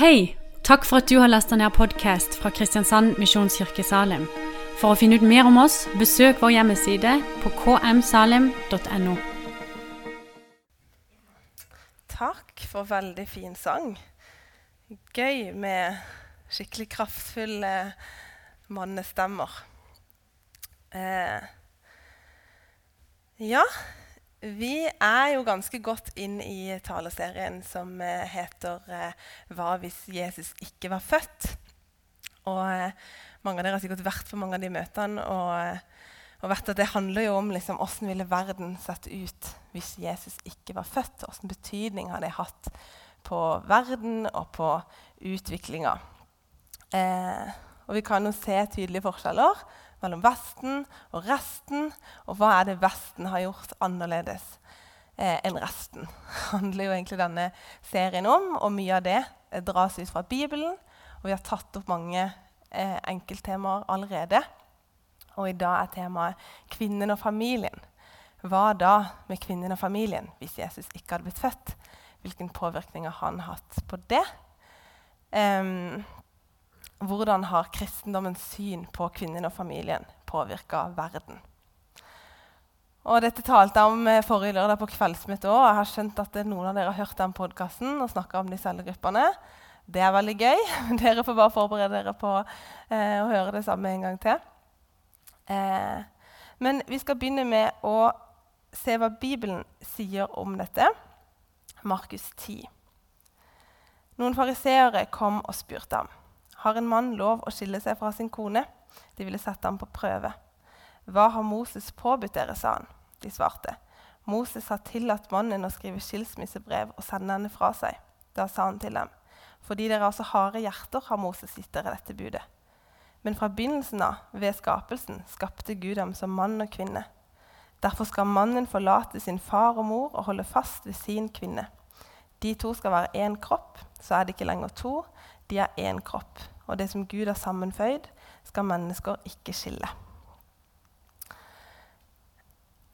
Hei! Takk for at du har lasta ned podkast fra Kristiansand Misjonskirke Salim. For å finne ut mer om oss, besøk vår hjemmeside på kmsalim.no. Takk for veldig fin sang. Gøy med skikkelig kraftfulle mannestemmer. Eh, ja, vi er jo ganske godt inn i taleserien som eh, heter eh, 'Hva hvis Jesus ikke var født?' Og eh, Mange av dere har sikkert vært på mange av de møtene og, og vet at det handler jo om liksom, hvordan ville verden sett ut hvis Jesus ikke var født. Hvilken betydning har det hatt på verden og på utviklinga. Eh, og vi kan jo se tydelige forskjeller mellom Vesten og resten. Og hva er det Vesten har gjort annerledes eh, enn resten? Det handler jo egentlig denne serien om, og mye av det eh, dras ut fra Bibelen. Og vi har tatt opp mange eh, enkelttemaer allerede. Og i dag er temaet kvinnen og familien. Hva da med kvinnen og familien hvis Jesus ikke hadde blitt født? Hvilken påvirkning har han hatt på det? Um, hvordan har kristendommens syn på kvinnen og familien påvirka verden? Og Dette talte jeg om eh, forrige lørdag på kveldsmøtet òg. Jeg har skjønt at noen av dere har hørt den podkasten og snakka om de cellegruppene. Det er veldig gøy. Dere får bare forberede dere på eh, å høre det samme en gang til. Eh, men vi skal begynne med å se hva Bibelen sier om dette. Markus 10. Noen fariseere kom og spurte ham. Har en mann lov å skille seg fra sin kone? De ville sette ham på prøve. Hva har Moses påbudt dere, sa han. De svarte. Moses har tillatt mannen å skrive skilsmissebrev og sende henne fra seg. Da sa han til dem. Fordi dere har så harde hjerter, har Moses gitt dere dette budet. Men fra begynnelsen av, ved skapelsen, skapte Gud ham som mann og kvinne. Derfor skal mannen forlate sin far og mor og holde fast ved sin kvinne. De to skal være én kropp, så er det ikke lenger to, de er én kropp. Og det som Gud har sammenføyd, skal mennesker ikke skille.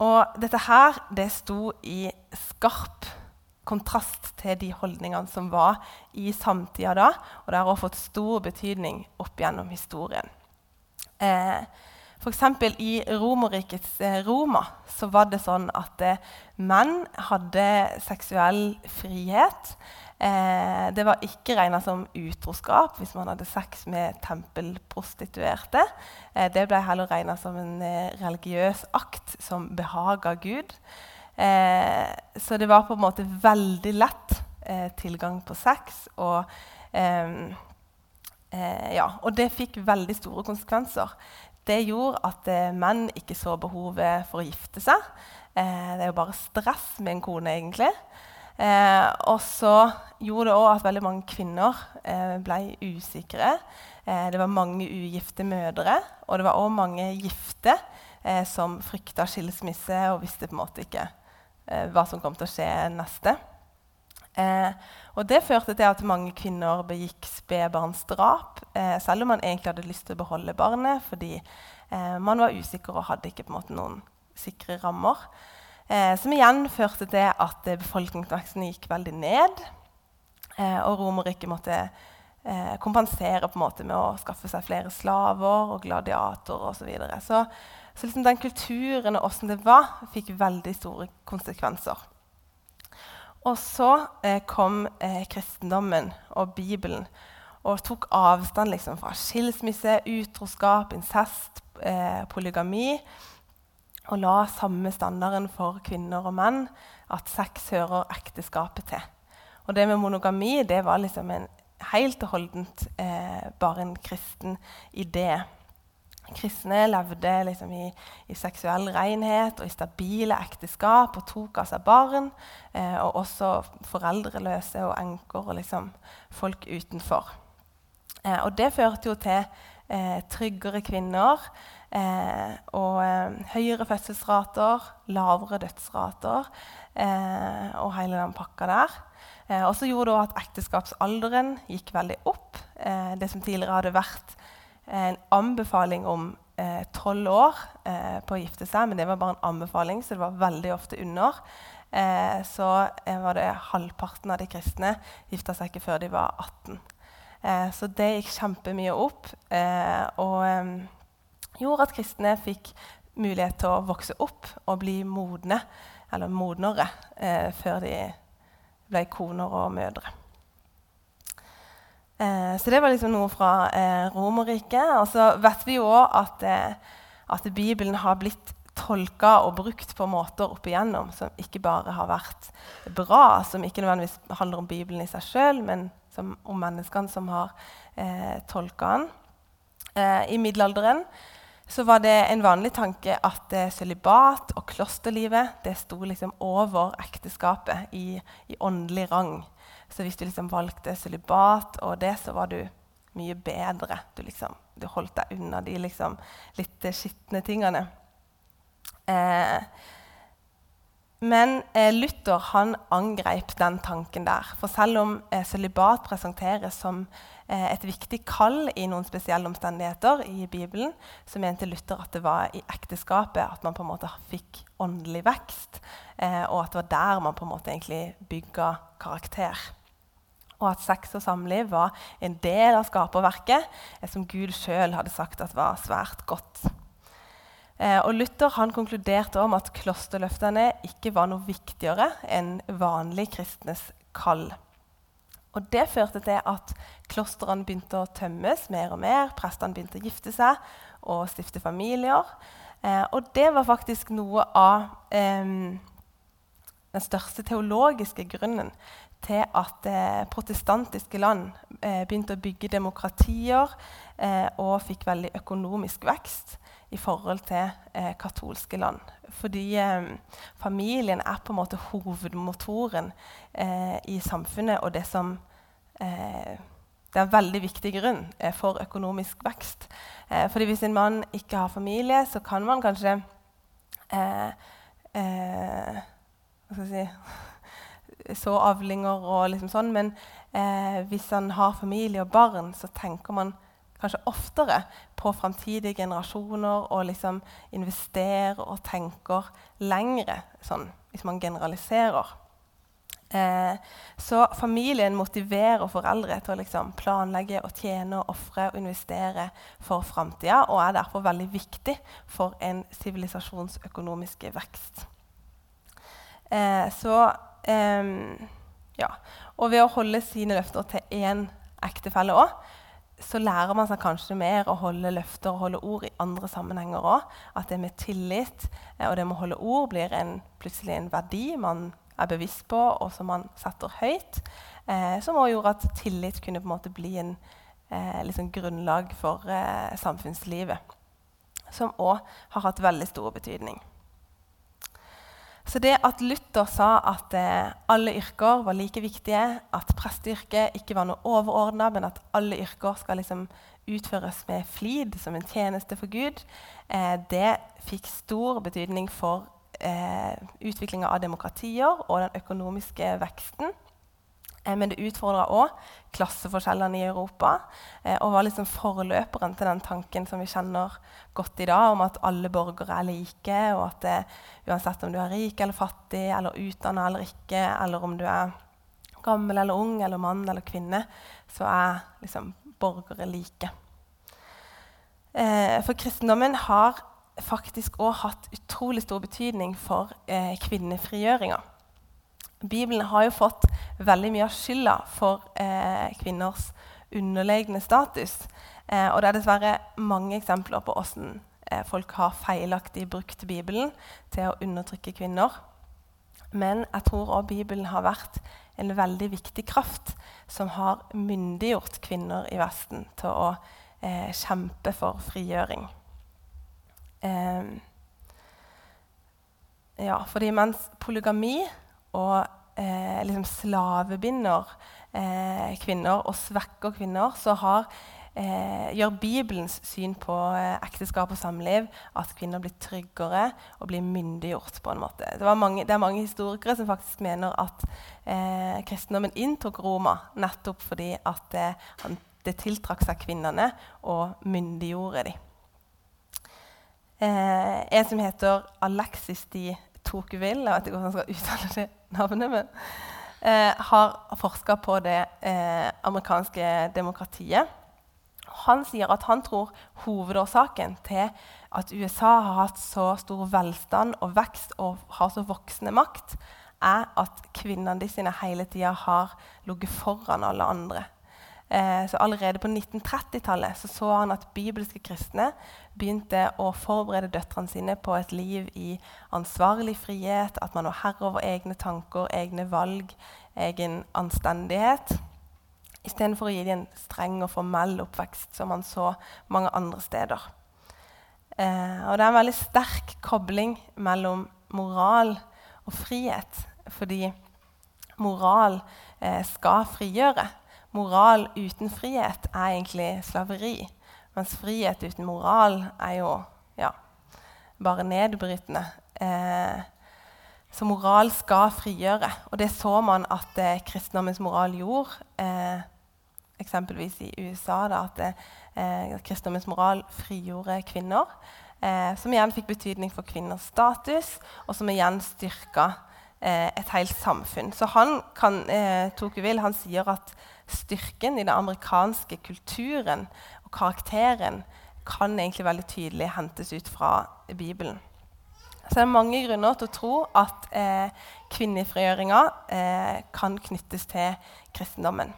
Og dette her det sto i skarp kontrast til de holdningene som var i samtida da. Og det har også fått stor betydning opp gjennom historien. Eh, F.eks. i Romerrikets eh, Roma så var det sånn at eh, menn hadde seksuell frihet. Eh, det var ikke regna som utroskap hvis man hadde sex med tempelprostituerte. Eh, det ble heller regna som en eh, religiøs akt som behaga Gud. Eh, så det var på en måte veldig lett eh, tilgang på sex. Og, eh, ja, og det fikk veldig store konsekvenser. Det gjorde at menn ikke så behovet for å gifte seg. det er jo bare stress med en kone, egentlig. Eh, og så gjorde det òg at veldig mange kvinner eh, ble usikre. Eh, det var mange ugifte mødre, og det var òg mange gifte eh, som frykta skilsmisse og visste på en måte ikke eh, hva som kom til å skje neste. Eh, og Det førte til at mange kvinner begikk spedbarnsdrap, selv om man egentlig hadde lyst til å beholde barnet fordi man var usikker og hadde ikke på en måte noen sikre rammer. Eh, som igjen førte til at eh, befolkningsveksten gikk veldig ned. Eh, og Romerriket måtte eh, kompensere på en måte med å skaffe seg flere slaver og gladiatorer osv. Så, videre. så så liksom den kulturen og åssen det var, fikk veldig store konsekvenser. Og så eh, kom eh, kristendommen og Bibelen og tok avstand liksom, fra skilsmisse, utroskap, incest, polygami og la samme standarden for kvinner og menn at sex hører ekteskapet til. Og det med monogami det var liksom en helt og holdent eh, bare en kristen idé. Kristne levde liksom i, i, seksuell renhet og i stabile ekteskap og tok av seg barn. Eh, og også foreldreløse og enker og liksom folk utenfor. Eh, og det førte jo til eh, tryggere kvinner Eh, og eh, høyere fødselsrater, lavere dødsrater eh, og hele den pakka der. Eh, og så gjorde det at ekteskapsalderen gikk veldig opp. Eh, det som tidligere hadde vært en anbefaling om tolv år på å gifte seg, men det var bare en anbefaling, så det var veldig ofte under. så var det halvparten av de kristne gifta seg ikke før de var 18. Eh, så det gikk kjempemye opp. Eh, og eh, gjorde at kristne fikk mulighet til å vokse opp og bli modne, eller modnere, eh, før de ble koner og mødre. Eh, så det var liksom noe fra eh, Romerriket. Og så vet vi jo òg at, at Bibelen har blitt tolka og brukt på måter opp igjennom som ikke bare har vært bra, som ikke nødvendigvis handler om Bibelen i seg sjøl, men som, om menneskene som har eh, tolka den. Eh, I middelalderen så var det en vanlig tanke at sølibat og klosterlivet det sto liksom over ekteskapet i, i, åndelig rang. Så hvis du liksom valgte sølibat og det, så var du mye bedre. Du, liksom, du holdt deg unna de liksom, litt skitne tingene. Eh, men eh, Luther han angrep den tanken der. For selv om eh, presenteres som et viktig kall i noen spesielle omstendigheter i Bibelen, så mente Luther at det var i ekteskapet at man på en måte fikk åndelig vekst, eh, og at det var der man på en måte egentlig bygga karakter. Og at sex og samliv var en del av skaperverket eh, som Gud sjøl hadde sagt at var svært godt. Eh, og Luther han konkluderte om at klosterløftene ikke var noe viktigere enn vanlig kristnes kall. Og Det førte til at klostrene begynte å tømmes mer og mer. Prestene begynte å gifte seg og stifte familier. Eh, og det var faktisk noe av eh, den største teologiske grunnen til at eh, protestantiske land eh, begynte å bygge demokratier eh, og fikk veldig økonomisk vekst i forhold til eh, katolske land. Fordi eh, familien er på en måte hovedmotoren eh, i samfunnet, og det som eh, det er en veldig viktig grunn eh, for økonomisk vekst. Eh, fordi hvis en mann ikke har familie, så kan man kanskje Hva skal jeg si Så avlinger og liksom sånn. Men hvis han har familie og barn, så tenker man kanskje oftere på framtidige generasjoner og liksom investerer og tenker lengre, sånn, hvis man generaliserer. Eh, så familien motiverer foreldre til å liksom planlegge og tjene og ofre og investere for framtida, og er derfor veldig viktig for en sivilisasjonsøkonomisk vekst. Eh, så eh, ja. Og ved å holde sine løfter til én ektefelle òg, så lærer man seg kanskje mer å holde løfter og holde ord i andre sammenhenger òg. At det med tillit eh, og det med å holde ord blir en, plutselig en verdi man er bevisst på, og som man setter høyt. Eh, som også gjorde at tillit kunne på en måte bli en eh, liksom grunnlag for eh, samfunnslivet. Som òg har hatt veldig stor betydning. Så det at Luther sa at eh, alle yrker var like viktige, at presteyrket ikke var noe overordna, men at alle yrker skal liksom utføres med flid som en tjeneste for Gud, eh, det fikk stor betydning for eh, utviklinga av demokratier og den økonomiske veksten. Eh, men det utfordra òg klasseforskjellene i Europa eh, og var liksom forløperen til den tanken som vi kjenner godt i dag, om at alle borgere er like, og at det, uansett om du er rik eller fattig, eller utdanna eller ikke, eller om du er gammel eller ung, eller mann eller kvinne, så er liksom borgere like. Eh, for kristendommen har faktisk òg hatt utrolig stor betydning for kvinnefrigjøringa. Bibelen har jo fått veldig mye av skylda for eh, kvinners underlegne status. Eh, og det er dessverre mange eksempler på hvordan eh, folk har feilaktig brukt Bibelen til å undertrykke kvinner. Men jeg tror òg Bibelen har vært en veldig viktig kraft som har myndiggjort kvinner i Vesten til å eh, kjempe for frigjøring. Eh, ja, fordi mens polygami og eh, liksom slavebinder eh, kvinner og svekker kvinner, så har, eh, gjør Bibelens syn på eh, ekteskap og samliv at kvinner blir tryggere og blir myndiggjort. på en måte. Det, mange, det er mange historikere som faktisk mener at eh, kristendommen inntok Roma nettopp fordi at eh, han, det tiltrakk seg kvinnene og myndiggjorde dem. En som heter Alexis de Tocqueville. Jeg vet ikke hvordan jeg skal uttale det navnet. men eh, har forska på det eh, amerikanske demokratiet. Han sier at han tror hovedårsaken til at USA har hatt så stor velstand og vekst og har så voksende makt, er at kvinnene de sine hele tida har ligget foran alle andre. Eh, så Allerede på 1930-tallet så, så han at bibelske kristne begynte å forberede døtrene sine på et liv i ansvarlig frihet, at man var herre over egne tanker, egne valg, egen anstendighet. Istedenfor å gi dem en streng og formell oppvekst, som man så mange andre steder. Eh, og det er en veldig sterk kobling mellom moral og frihet, fordi moral eh, skal frigjøre. Moral uten frihet er egentlig slaveri. Mens frihet uten moral er jo ja, bare nedbrytende. Eh, så moral skal frigjøre. Og det så man at eh, kristendommens moral gjorde. Eh, eksempelvis i USA, da, at eh, kristendommens moral frigjorde kvinner. Eh, som igjen fikk betydning for kvinners status, og som igjen styrka eh, et helt samfunn. Så han kan, eh, Tocqueville, han sier at styrken i den amerikanske kulturen og karakteren kan egentlig veldig tydelig hentes ut fra Bibelen. Så det er mange grunner til å tro at eh, kvinnefrigjøringa eh, kan knyttes til kristendommen.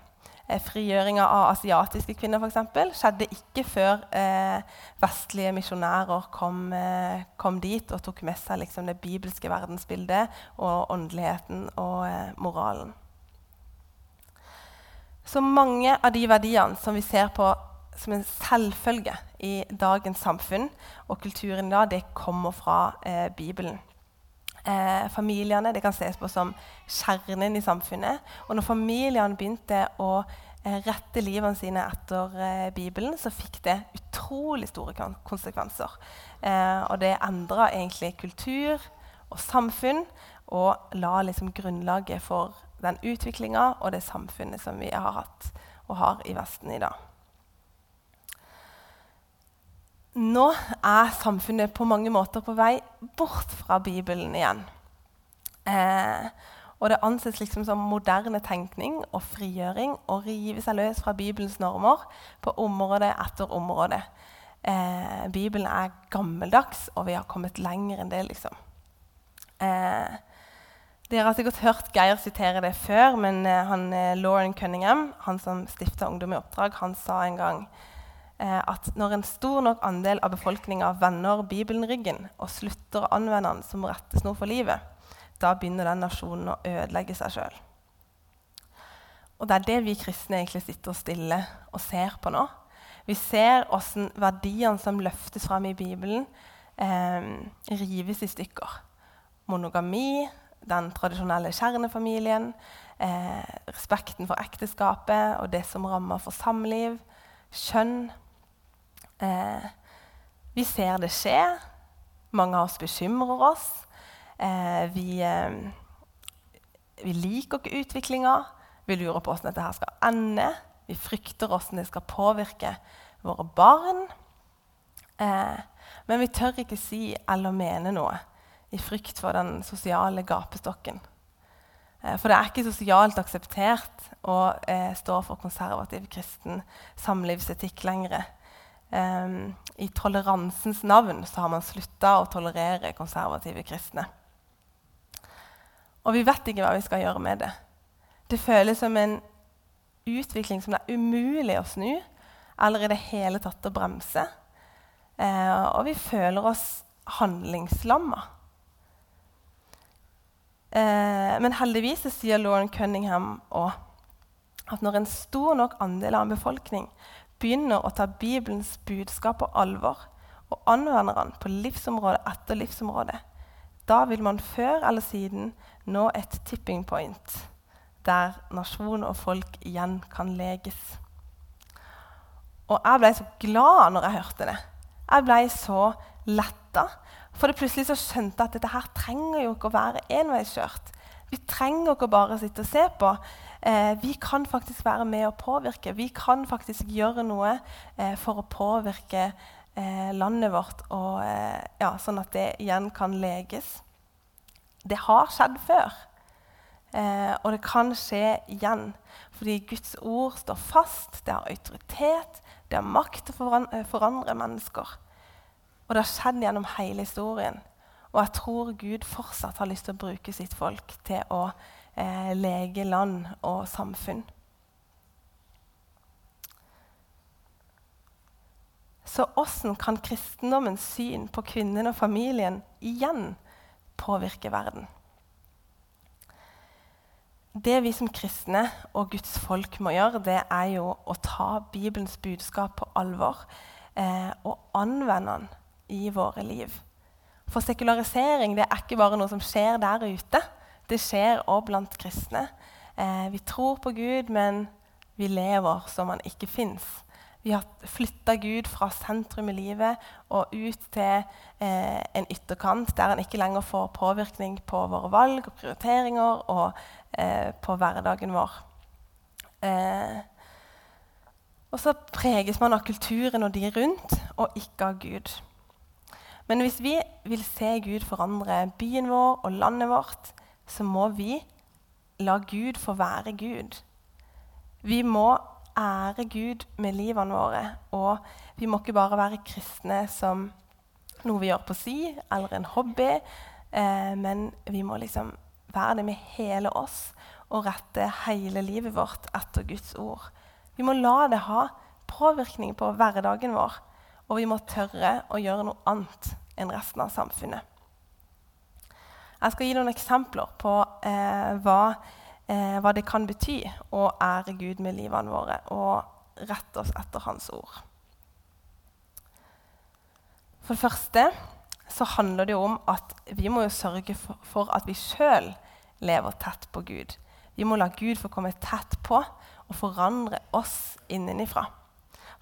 Eh, frigjøringa av asiatiske kvinner for eksempel, skjedde ikke før eh, vestlige misjonærer kom, eh, kom, dit og tok med seg liksom, det bibelske verdensbildet og åndeligheten og eh, moralen. Så mange av de verdiene som vi ser på som en selvfølge i dagens samfunn og kulturen i dag, det kommer fra eh, Bibelen. Eh, familiene det kan ses på som kjernen i samfunnet. Og når familiene begynte å eh, rette livene sine etter eh, Bibelen, så fikk det utrolig store konsekvenser. Eh, og det endra egentlig kultur og samfunn og la liksom grunnlaget for den utviklinga og det samfunnet som vi har hatt og har i Vesten i dag. Nå er samfunnet på mange måter på vei bort fra Bibelen igjen. Eh, og det anses liksom som moderne tenkning og frigjøring å rive seg løs fra Bibelens normer på område etter område. Eh, Bibelen er gammeldags, og vi har kommet lenger enn det. liksom. Eh, dere har sikkert hørt Geir sitere det før, men uh, han, uh, Lauren Cunningham, han som stifta Ungdom i oppdrag, han sa en gang uh, at når en stor nok andel av befolkninga vender Bibelen ryggen og slutter å anvende den som rettesnor for livet, da begynner den nasjonen å ødelegge seg sjøl. Og det er det vi kristne egentlig sitter stille og ser på nå. Vi ser åssen verdiene som løftes fram i Bibelen, rives i stykker. Monogami, den tradisjonelle kjernefamilien, eh, respekten for ekteskapet og det som rammer for samliv, kjønn. Eh, vi ser det skje. Mange av oss bekymrer oss. Eh, vi, eh, vi, liker ikke utviklinga. Vi lurer på hvordan dette skal ende. Vi frykter hvordan det skal påvirke våre barn. Eh, men vi tør ikke si eller mene noe i frykt for den sosiale gapestokken. Eh, for det er ikke sosialt akseptert å eh, stå for konservativ kristen samlivsetikk lenger. Um, I toleransens navn så har man slutta å tolerere konservative kristne. Og vi vet ikke hva vi skal gjøre med det. Det føles som en utvikling som det er umulig å snu eller i det hele tatt å bremse. Uh, og vi føler oss handlingslamma. Eh, men heldigvis sier Lauren Cunningham også at når en stor nok andel av en befolkning begynner å ta Bibelens budskap på alvor og anvender den på livsområde etter livsområde, da vil man før eller siden nå et tipping point der nasjon og folk igjen kan leges. Og jeg ble så glad når jeg hørte det. Jeg ble så letta. For det plutselig så skjønte jeg at dette her trenger jo ikke å være enveiskjørt. Vi trenger ikke bare å sitte og se på. Eh, vi kan faktisk være med og påvirke. Vi kan faktisk gjøre noe eh, for å påvirke eh, landet vårt, og, eh, ja, sånn at det igjen kan leges. Det har skjedd før. Eh, og det kan skje igjen. Fordi Guds ord står fast, det har autoritet, det har makt til å eh, forandre mennesker. Og det har skjedd gjennom hele historien. Og jeg tror Gud fortsatt har lyst til å bruke sitt folk til å eh, lege land og samfunn. Så åssen kan kristendommens syn på kvinnen og familien igjen påvirke verden? Det vi som kristne og Guds folk må gjøre, det er jo å ta Bibelens budskap på alvor eh, og anvende den i våre liv. For sekularisering det er ikke bare noe som skjer der ute. Det skjer òg blant kristne. Eh, vi tror på Gud, men vi lever som han ikke fins. Vi har flytta Gud fra sentrum i livet og ut til eh, en ytterkant der han ikke lenger får påvirkning på våre valg og prioriteringer og eh, på hverdagen vår. Eh, og så preges man av kulturen og de rundt, og ikke av Gud. Men hvis vi vil se Gud forandre byen vår og landet vårt, så må vi la Gud få være Gud. Vi må ære Gud med livene våre. Og vi må ikke bare være kristne som noe vi gjør på si, eller en hobby, eh, men vi må liksom være det med hele oss og rette hele livet vårt etter Guds ord. Vi må la det ha påvirkning på hverdagen vår, og vi må tørre å gjøre noe annet enn resten av samfunnet. Jeg skal gi noen eksempler på eh, hva eh, hva det kan bety å ære Gud med livene våre og rette oss etter Hans ord. For det første så handler det om at vi må sørge for, for at vi sjøl lever tett på Gud. Vi må la Gud få komme tett på og forandre oss innenifra.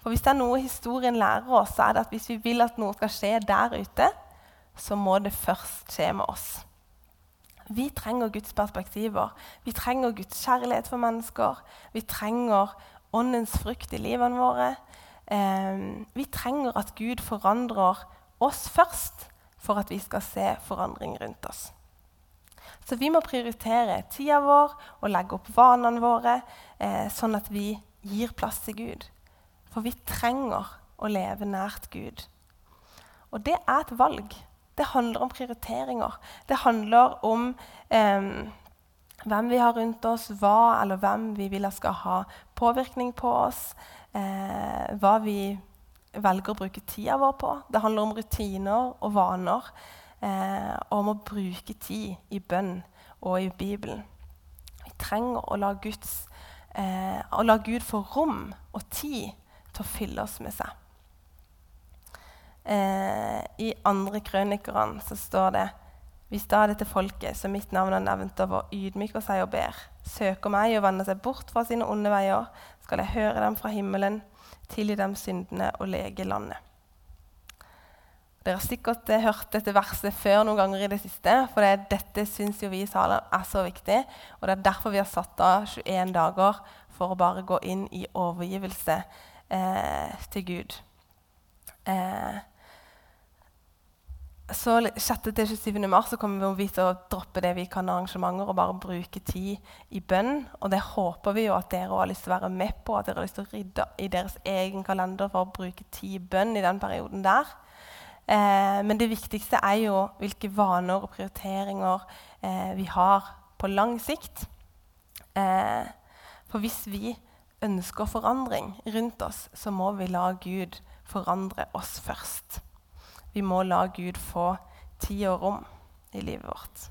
For hvis det er noe historien lærer oss, så er det at hvis vi vil at noe skal skje der ute, så må det først skje med oss. Vi trenger Guds perspektiver. Vi trenger Guds kjærlighet for mennesker. Vi trenger åndens frukt i livene våre. Eh, vi trenger at Gud forandrer oss først for at vi skal se forandring rundt oss. Så vi må prioritere tida vår og legge opp vanene våre, eh, sånn at vi gir plass til Gud. For vi trenger å leve nært Gud. Og det er et valg. Det handler om prioriteringer. Det handler om eh, hvem vi har rundt oss, hva eller hvem vi vil skal ha påvirkning på oss. Eh, hva vi velger å bruke tida vår på. Det handler om rutiner og vaner. Eh, og om å bruke tid i bønn og i Bibelen. Vi trenger å la, Guds, eh, å la Gud få rom og tid til å fylle oss med seg. Eh, I andre krønikerne så står det hvis da dette folket, som mitt navn er nevnt over, ydmyker seg og ber, søker meg og vender seg bort fra sine onde veier, skal jeg høre dem fra himmelen, tilgi dem syndene og lege landet. Dere har sikkert eh, hørt dette verset før noen ganger i det siste. For det, dette syns vi i salen er så viktig. Og det er derfor vi har satt av 21 dager for å bare gå inn i overgivelse eh, til Gud. Eh, så 6.-27. mars så kommer vi til å droppe det vi kan arrangementer og bare bruke tid i bønn. Og det håper vi jo at dere har lyst til å være med på, at dere har lyst til å rydde i deres egen kalender for å bruke tid i bønn i den perioden der. Eh, men det viktigste er jo hvilke vaner og prioriteringer eh, vi har på lang sikt. Eh, for hvis vi ønsker forandring rundt oss, så må vi la Gud forandre oss først. Vi må la Gud få tid og rom i livet vårt.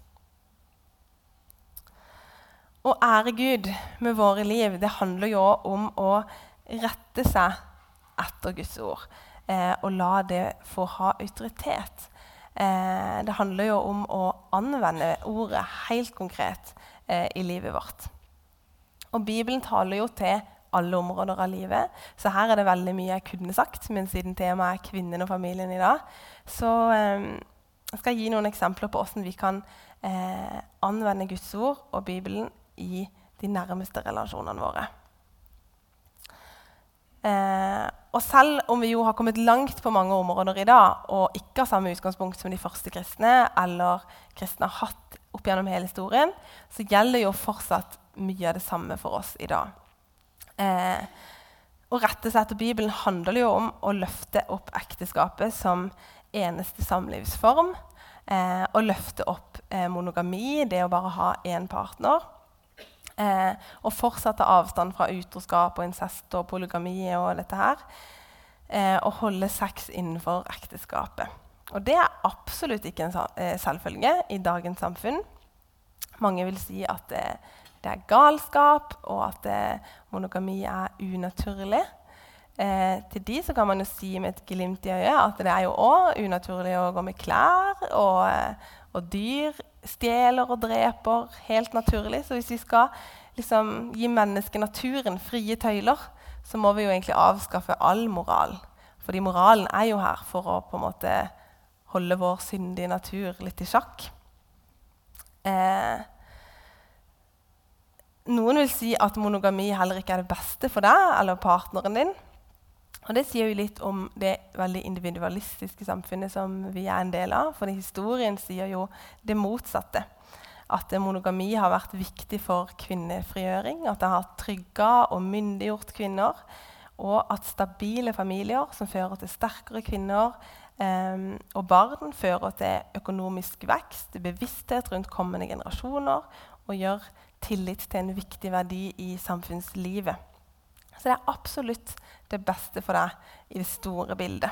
Å ære Gud med våre liv det handler jo om å rette seg etter Guds ord eh, og la det få ha autoritet. Eh, det handler jo om å anvende ordet helt konkret eh, i livet vårt. Og Bibelen taler jo til alle områder av livet. Så her er det veldig mye jeg kunne sagt, men siden temaet er kvinnen og familien i dag, så eh, skal jeg gi noen eksempler på hvordan vi kan eh, anvende Guds ord og Bibelen i de nærmeste relasjonene våre. Eh, og selv om vi jo har kommet langt på mange områder i dag, og ikke har samme utgangspunkt som de første kristne, eller kristne har hatt opp gjennom hele historien, så gjelder jo fortsatt mye av det samme for oss i dag. Eh, å rette seg slett Bibelen handler jo om å løfte opp ekteskapet som eneste samlivsform. Eh, å løfte opp eh, monogami, det å bare ha én partner. Eh, og fortsatt ta avstand fra utroskap og incest og polygami og dette her. Eh, og holde sex innenfor ekteskapet. Og det er absolutt ikke en eh, selvfølge i dagens samfunn. Mange vil si at det, er galskap, og at eh, monogami er unaturlig. Eh, til de så kan man jo si med et glimt i øyet at det er jo òg unaturlig å gå med klær, og, eh, og dyr stjeler og dreper helt naturlig. Så hvis vi skal liksom, gi mennesket naturen frie tøyler, så må vi jo egentlig avskaffe all moral. Fordi moralen er jo her for å på en måte holde vår syndige natur litt i sjakk. Eh, noen vil si at monogami heller ikke er det beste for deg eller partneren din. Og Det sier jo litt om det veldig individualistiske samfunnet som vi er en del av. For historien sier jo det motsatte. At monogami har vært viktig for kvinnefrigjøring. At det har trygga og myndiggjort kvinner. Og at stabile familier som fører til sterkere kvinner eh, og barn, fører til økonomisk vekst, bevissthet rundt kommende generasjoner og gjør tillit til en viktig verdi i samfunnslivet. Så det er absolutt det beste for deg i det store bildet.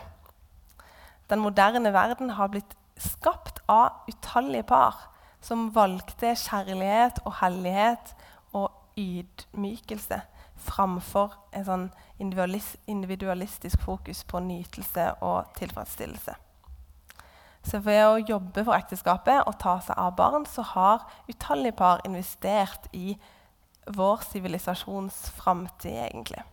Den moderne verden har blitt skapt av utallige par som valgte kjærlighet og hellighet og ydmykelse framfor en sånn individualistisk fokus på nytelse og tilfredsstillelse. Så ved å jobbe for ekteskapet og ta seg av barn, så har utallige par investert i vår sivilisasjons framtid, egentlig.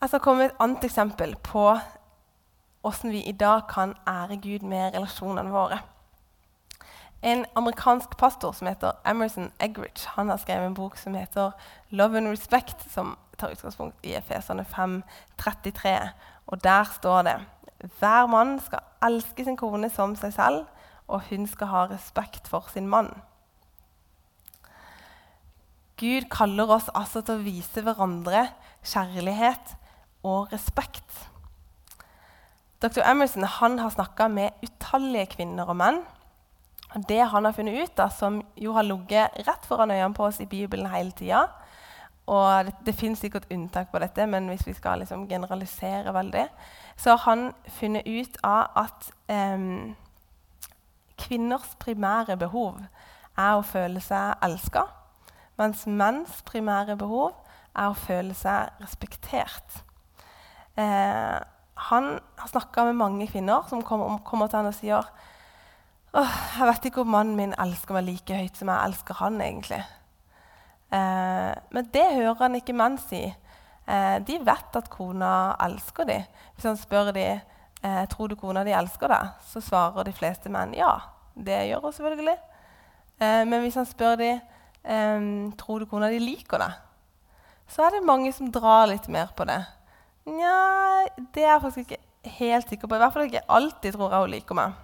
Jeg skal komme med et annet eksempel på hvordan vi i dag kan ære Gud med relasjonene våre. En amerikansk pastor som heter Emerson Eggridge, han har skrevet en bok som heter 'Love and Respect', som tar utgangspunkt i Efesene 5.33. Og der står det hver mann skal elske sin kone som seg selv, og hun skal ha respekt for sin mann. Gud kaller oss altså til å vise hverandre kjærlighet og respekt. Dr. Emerson har snakka med utallige kvinner og menn. Det han har funnet ut, da, som jo har ligget rett foran øynene på oss i Bibelen hele tida Og det, det fins sikkert unntak på dette, men hvis vi skal liksom generalisere veldig, så har han funnet ut av at eh, kvinners primære behov er å føle seg elska mens menns primære behov er å føle seg respektert. Eh, han har snakka med mange kvinner som kommer, kommer til han og sier Åh, jeg vet ikke om mannen min elsker meg like høyt som jeg elsker han. egentlig. Eh, men det hører han ikke menn si. Eh, de vet at kona elsker dem. Hvis han spør dem eh, tror du kona di elsker deg, så svarer de fleste menn ja. Det gjør hun selvfølgelig. Eh, men hvis han spør dem um, tror du kona di liker deg, så er det mange som drar litt mer på det. Nja, det er jeg faktisk ikke helt sikker på. I hvert fall ikke alltid tror jeg hun liker meg.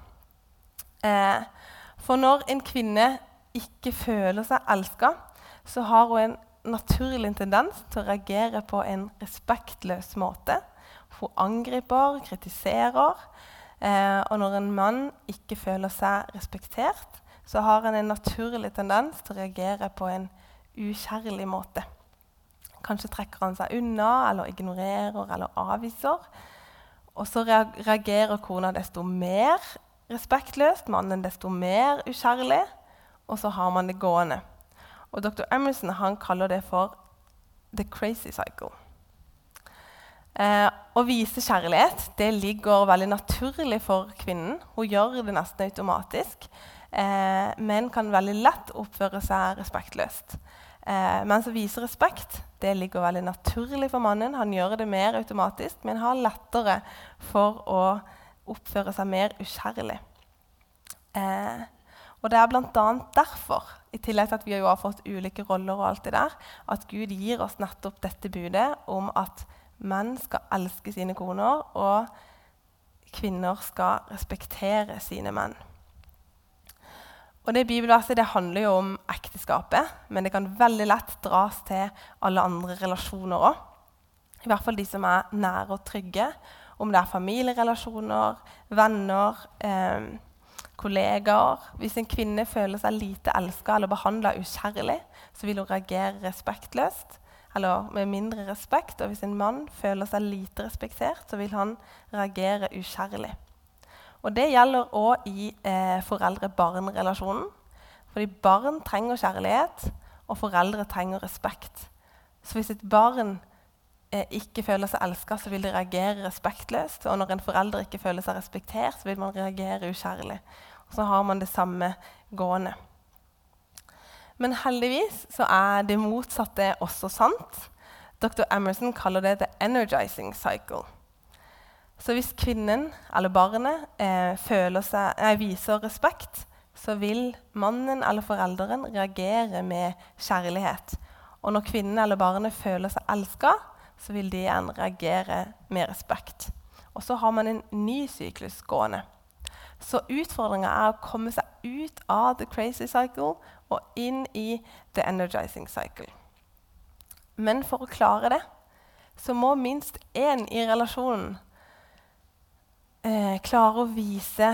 Eh, for når en kvinne ikke føler seg elska, så har hun en naturlig tendens til å reagere på en respektløs måte. Hun angriper, kritiserer. Eh, og når en mann ikke føler seg respektert, så har han en naturlig tendens til å reagere på en ukjærlig måte. Kanskje trekker han seg unna eller ignorerer eller avviser. Og så reagerer kona desto mer respektløst, mannen desto mer ukjærlig, og så har man det gående. Og Dr. Emerson han kaller det for 'the crazy cycle'. Eh, å vise kjærlighet det ligger veldig naturlig for kvinnen. Hun gjør det nesten automatisk. Eh, menn kan veldig lett oppføre seg respektløst. Eh, mens å vise respekt det ligger veldig naturlig for mannen. Han gjør det mer automatisk, men har lettere for å oppføre seg mer ukjærlig. Eh, og Det er bl.a. derfor, i tillegg til at vi har fått ulike roller, og alt det der, at Gud gir oss nettopp dette budet om at menn skal elske sine koner, og kvinner skal respektere sine menn. Og det Bibelverset det handler jo om ekteskapet, men det kan veldig lett dras til alle andre relasjoner òg. I hvert fall de som er nære og trygge. Om det er familierelasjoner, venner, eh, kollegaer. Hvis en kvinne føler seg lite elska eller behandla ukjærlig, så vil hun reagere respektløst eller med mindre respekt. Og hvis en mann føler seg lite respektert, så vil han reagere ukjærlig. Og Det gjelder òg i eh, foreldre-barn-relasjonen. Fordi barn trenger kjærlighet, og foreldre trenger respekt. Så hvis et barn ikke føler seg elska, så vil de reagere respektløst. Og når en forelder ikke føler seg respektert, så vil man reagere ukjærlig. Og så har man det samme gående. Men heldigvis så er det motsatte også sant. Dr. Emerson kaller det 'the energizing cycle'. Så hvis kvinnen eller barnet eh, seg, eh, viser respekt, så vil mannen eller forelderen reagere med kjærlighet. Og når kvinnen eller barnet føler seg elska, så vil de igjen reagere med respekt. Og så har man en ny syklus gående. Så utfordringa er å komme seg ut av the crazy cycle og inn i the energizing cycle. Men for å klare det så må minst én i relasjonen eh, klare å vise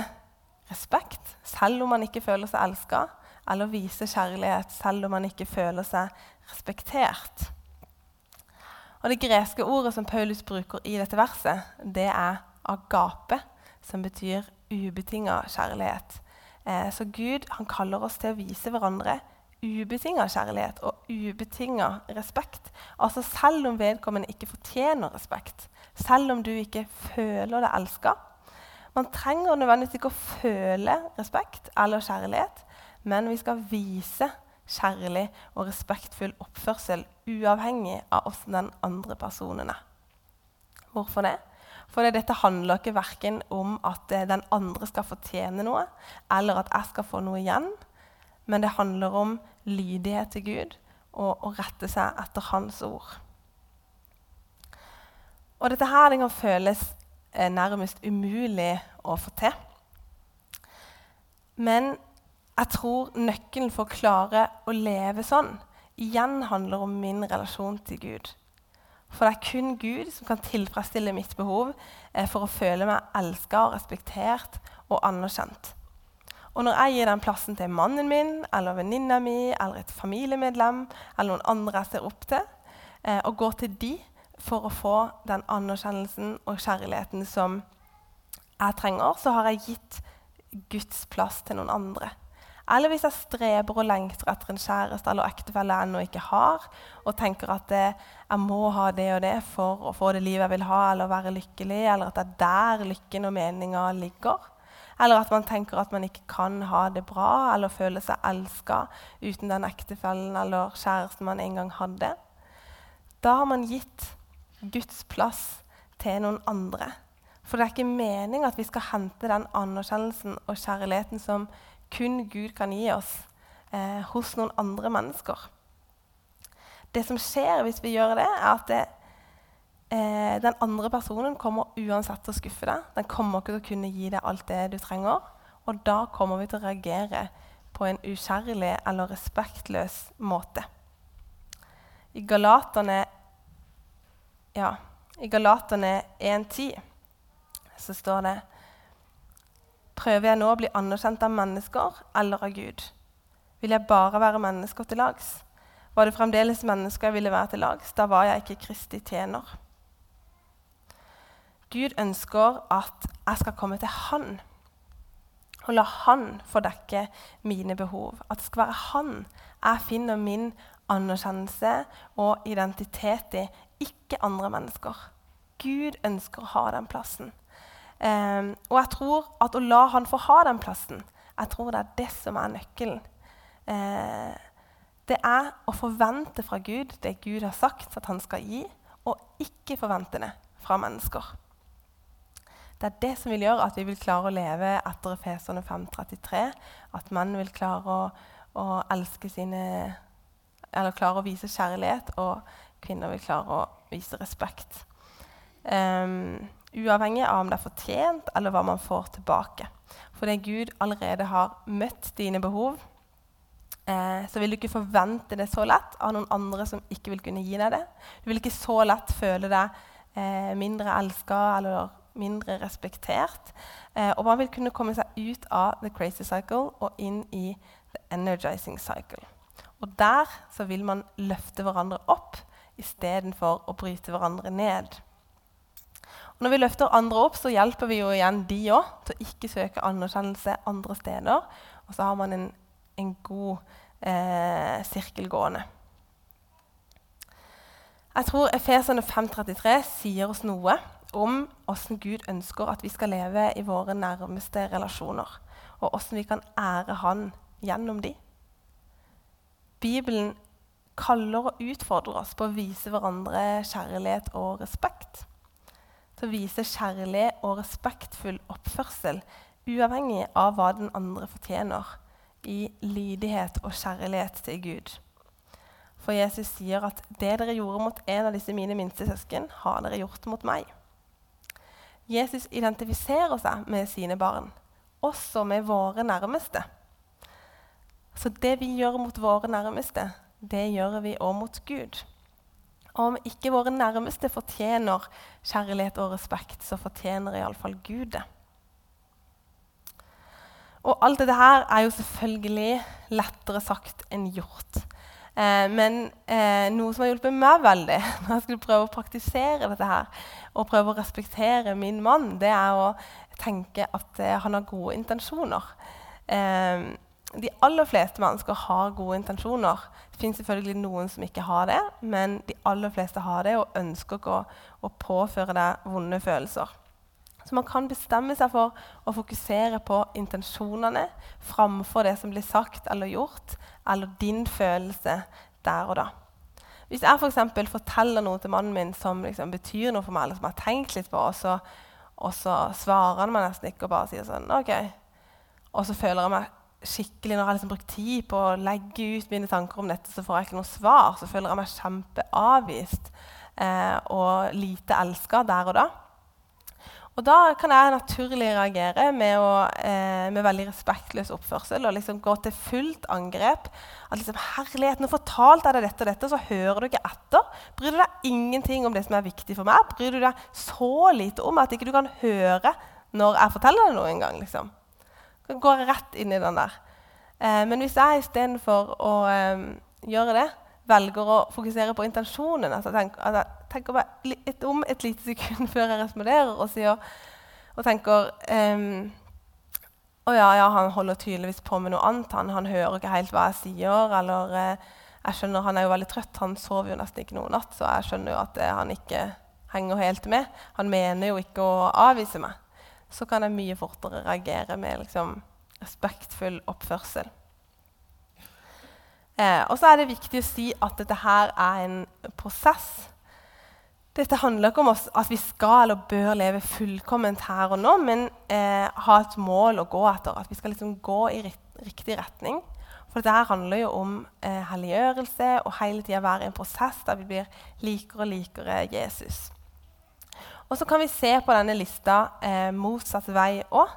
respekt selv om man ikke føler seg elska, eller vise kjærlighet selv om man ikke føler seg respektert. Og Det greske ordet som Paulus bruker i dette verset, det er agape, som betyr ubetinga kjærlighet. Eh, så Gud han kaller oss til å vise hverandre ubetinga kjærlighet og ubetinga respekt. Altså Selv om vedkommende ikke fortjener respekt, selv om du ikke føler deg elska, man trenger nødvendigvis ikke å føle respekt eller kjærlighet, men vi skal vise kjærlig og respektfull oppførsel uavhengig av åssen den andre personen er. Hvorfor det? For dette handler ikke verken om at eh, den andre skal fortjene noe, eller at jeg skal få noe igjen, men det handler om lydighet til Gud og å rette seg etter Hans ord. Og dette her det kan føles er nærmest umulig å få til. Men jeg tror nøkkelen for å klare å leve sånn igjen handler om min relasjon til Gud. For det er kun Gud som kan tilfredsstille mitt behov eh, for å føle meg elska, respektert og anerkjent. Og når jeg gir den plassen til mannen min eller venninna mi eller et familiemedlem eller noen andre jeg ser opp til, eh, og går til de for å få den anerkjennelsen og kjærligheten som jeg trenger, så har jeg gitt Guds plass til noen andre. Eller hvis jeg streber og lengter etter en kjæreste eller ektefelle jeg ennå ikke har, og tenker at jeg må ha det og det for å få det livet jeg vil ha, eller være lykkelig, eller at det er der lykken og meninga ligger. Eller at man tenker at man ikke kan ha det bra eller føle seg elska uten den ektefellen eller kjæresten man en gang hadde. Da har man gitt Guds plass til noen andre. For det er ikke meninga at vi skal hente den anerkjennelsen og kjærligheten som kun Gud kan gi oss, eh, hos noen andre mennesker. Det som skjer hvis vi gjør det, er at det, eh, den andre personen kommer uansett til å skuffe deg. Den kommer ikke til å kunne gi deg alt det du trenger. Og da kommer vi til å reagere på en ukjærlig eller respektløs måte. I Galaterne ja, I Galaterne 1,10 så står det Prøver jeg nå å bli anerkjent av mennesker eller av Gud? Vil jeg bare være mennesker til lags? Var det fremdeles mennesker jeg ville være til lags? Da var jeg ikke Kristi tjener. Gud ønsker at jeg skal komme til Han og la Han få dekke mine behov. At det skal være Han jeg finner min anerkjennelse og identitet i, ikke andre mennesker. Gud ønsker å ha den plassen. Um, og jeg tror at å la han få ha den plassen, jeg tror det er det som er nøkkelen. Uh, det er å forvente fra Gud det Gud har sagt at han skal gi, og ikke forvente det fra mennesker. Det er det som vil gjøre at vi vil klare å leve etter Efeserne 5.33. At menn vil klare å, å elske sine Eller klare å vise kjærlighet, og kvinner vil klare å vise respekt. Um, uavhengig av om det er fortjent, eller hva man får tilbake. Fordi Gud allerede har møtt dine behov, eh, så vil du ikke forvente det så lett av noen andre som ikke vil kunne gi deg det. Du vil ikke så lett føle deg eh, mindre elska eller mindre respektert. Eh, og man vil kunne komme seg ut av the crazy cycle og inn i the energizing cycle. Og der så vil man løfte hverandre opp istedenfor å bryte hverandre ned. Når vi løfter andre opp, så hjelper vi jo igjen de òg til å ikke søke anerkjennelse andre steder. Og så har man en, en god eh, sirkel gående. Jeg tror Efesene 533 sier oss noe om hvordan Gud ønsker at vi skal leve i våre nærmeste relasjoner, og hvordan vi kan ære Han gjennom de. Bibelen kaller og utfordrer oss på å vise hverandre kjærlighet og respekt. Til å vise kjærlig og respektfull oppførsel uavhengig av hva den andre fortjener, i lydighet og kjærlighet til Gud. For Jesus sier at 'det dere gjorde mot en av disse mine minste søsken, har dere gjort mot meg'. Jesus identifiserer seg med sine barn, også med våre nærmeste. Så det vi gjør mot våre nærmeste, det gjør vi òg mot Gud. Om ikke våre nærmeste fortjener kjærlighet og respekt, så fortjener iallfall Gud det. Og alt dette her er jo selvfølgelig lettere sagt enn gjort. Eh, men eh, noe som har hjulpet meg veldig når jeg skulle prøve å praktisere dette her, og prøve å respektere min mann, det er å tenke at eh, han har gode intensjoner. Eh, de aller fleste mennesker har gode intensjoner. Det finnes selvfølgelig noen som ikke har det, men de aller fleste har det og ønsker ikke å, å påføre deg vonde følelser. Så man kan bestemme seg for å fokusere på intensjonene framfor det som blir sagt eller gjort, eller din følelse der og da. Hvis jeg f.eks. For forteller noe til mannen min som liksom betyr noe for meg, eller som jeg har tenkt litt på, og så, og så svarer han meg nesten ikke og bare sier sånn OK. Og så føler jeg meg skikkelig Når jeg har liksom brukt tid på å legge ut mine tanker om dette, så får jeg ikke noe svar. Så føler jeg meg kjempeavvist eh, og lite elska der og da. Og da kan jeg naturlig reagere med, å, eh, med veldig respektløs oppførsel og liksom gå til fullt angrep. At liksom, 'Herlighet, nå fortalte jeg deg dette og dette, så hører du ikke etter.' Bryr du deg ingenting om det som er viktig for meg? Bryr du deg så lite om at ikke du kan høre når jeg forteller deg noe engang? Liksom? Så går jeg rett inn i den der. Eh, men hvis jeg istedenfor å eh, gjøre det, velger å fokusere på intensjonen altså tenk, at jeg tenker bare litt om et lite sekund før jeg responderer og, sier, og tenker um, Å ja, ja, han holder tydeligvis på med noe annet. Han, han hører ikke helt hva jeg sier. Eller eh, jeg skjønner Han er jo veldig trøtt. Han sover jo nesten ikke noe natt, så jeg skjønner jo at eh, han ikke henger helt med. Han mener jo ikke å avvise meg. Så kan jeg mye fortere reagere med liksom, respektfull oppførsel. Eh, og så er det viktig å si at dette her er en prosess. Dette handler ikke om oss, at vi skal eller bør leve fullkomment her og nå, men eh, ha et mål å gå etter. At vi skal liksom gå i riktig retning. For dette handler jo om eh, helliggjørelse og hele tida være i en prosess der vi blir likere og likere Jesus. Og så kan vi se på denne lista eh, motsatt vei òg.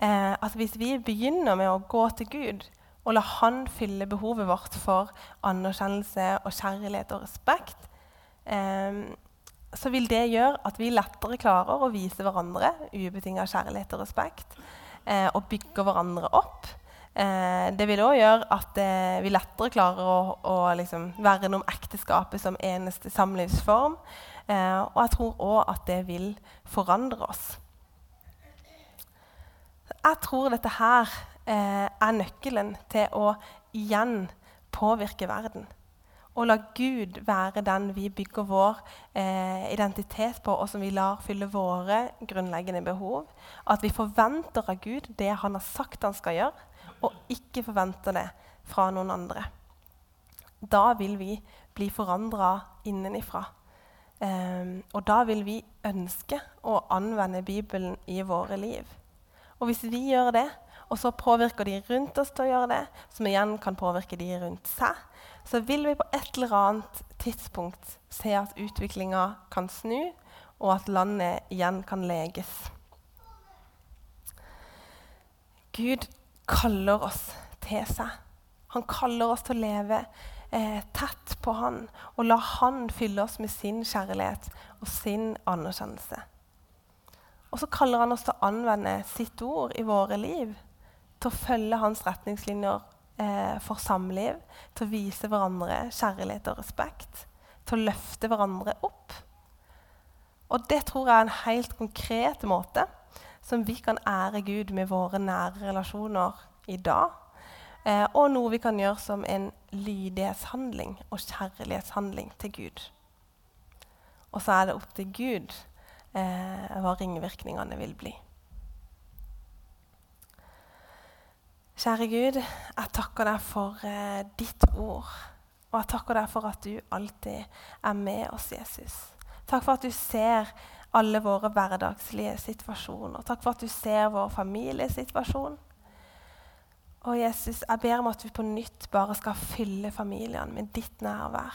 Eh, at hvis vi begynner med å gå til Gud, og la Han fylle behovet vårt for anerkjennelse og kjærlighet og respekt, eh, så vil det gjøre at vi lettere klarer å vise hverandre ubetinga kjærlighet og respekt, eh, og bygge hverandre opp. Eh, det vil òg gjøre at eh, vi lettere klarer å, å liksom noe om ekteskapet som eneste samlivsform. Eh, og jeg tror òg at det vil forandre oss. Jeg tror dette her eh, er nøkkelen til å igjen påvirke verden. Og la Gud være den vi bygger vår eh, identitet på, og som vi lar fylle våre grunnleggende behov. At vi forventer av Gud det han har sagt han skal gjøre, og ikke forventer det fra noen andre. Da vil vi bli forandra innenifra. Eh, og da vil vi ønske å anvende Bibelen i våre liv. Og hvis vi gjør det, og så påvirker de rundt oss til å gjøre det, som igjen kan påvirke de rundt seg, så vil vi på et eller annet tidspunkt se at utviklinga kan snu, og at landet igjen kan leges. Gud kaller oss til seg. Han kaller oss til å leve eh, tett på Han og la Han fylle oss med sin kjærlighet og sin anerkjennelse. Og så kaller han oss til å anvende sitt ord i våre liv. Til å følge hans retningslinjer eh, for samliv. Til å vise hverandre kjærlighet og respekt. Til å løfte hverandre opp. Og det tror jeg er en helt konkret måte som vi kan ære Gud med våre nære relasjoner i dag. Eh, og noe vi kan gjøre som en lydighetshandling og kjærlighetshandling til Gud. Og så er det opp til Gud eh, hva ringvirkningene vil bli. Kjære Gud, jeg takker deg for eh, ditt ord. Og jeg takker deg for at du alltid er med oss, Jesus. Takk for at du ser alle våre hverdagslige situasjoner. Takk for at du ser vår familiesituasjon. Og Jesus, jeg ber om at du på nytt bare skal fylle familiene med ditt nærvær.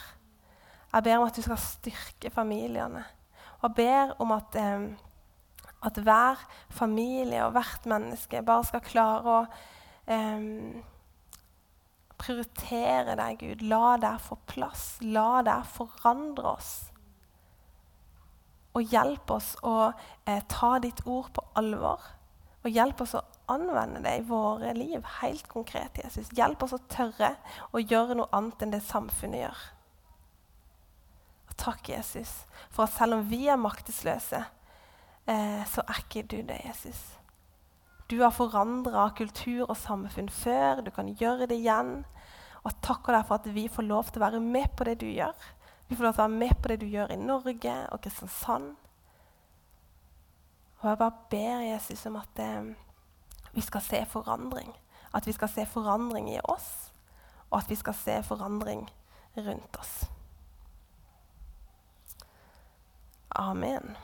Jeg ber om at du skal styrke familiene. Og jeg ber om at, eh, at hver familie og hvert menneske bare skal klare å eh, prioritere deg, Gud. La deg få plass. La deg forandre oss. Og hjelp oss å eh, ta ditt ord på alvor. Og hjelp oss å anvende det i våre liv helt konkret. Jesus. Hjelp oss å tørre å gjøre noe annet enn det samfunnet gjør. Takk, Jesus, for at selv om vi er maktesløse, eh, så er ikke du det, Jesus. Du har forandra kultur og samfunn før. Du kan gjøre det igjen. Og takker deg for at vi får lov til å være med på det du gjør. Vi får lov til å være med på det du gjør i Norge og Kristiansand. Og jeg bare ber Jesus om at eh, vi skal se forandring. At vi skal se forandring i oss, og at vi skal se forandring rundt oss. Amen.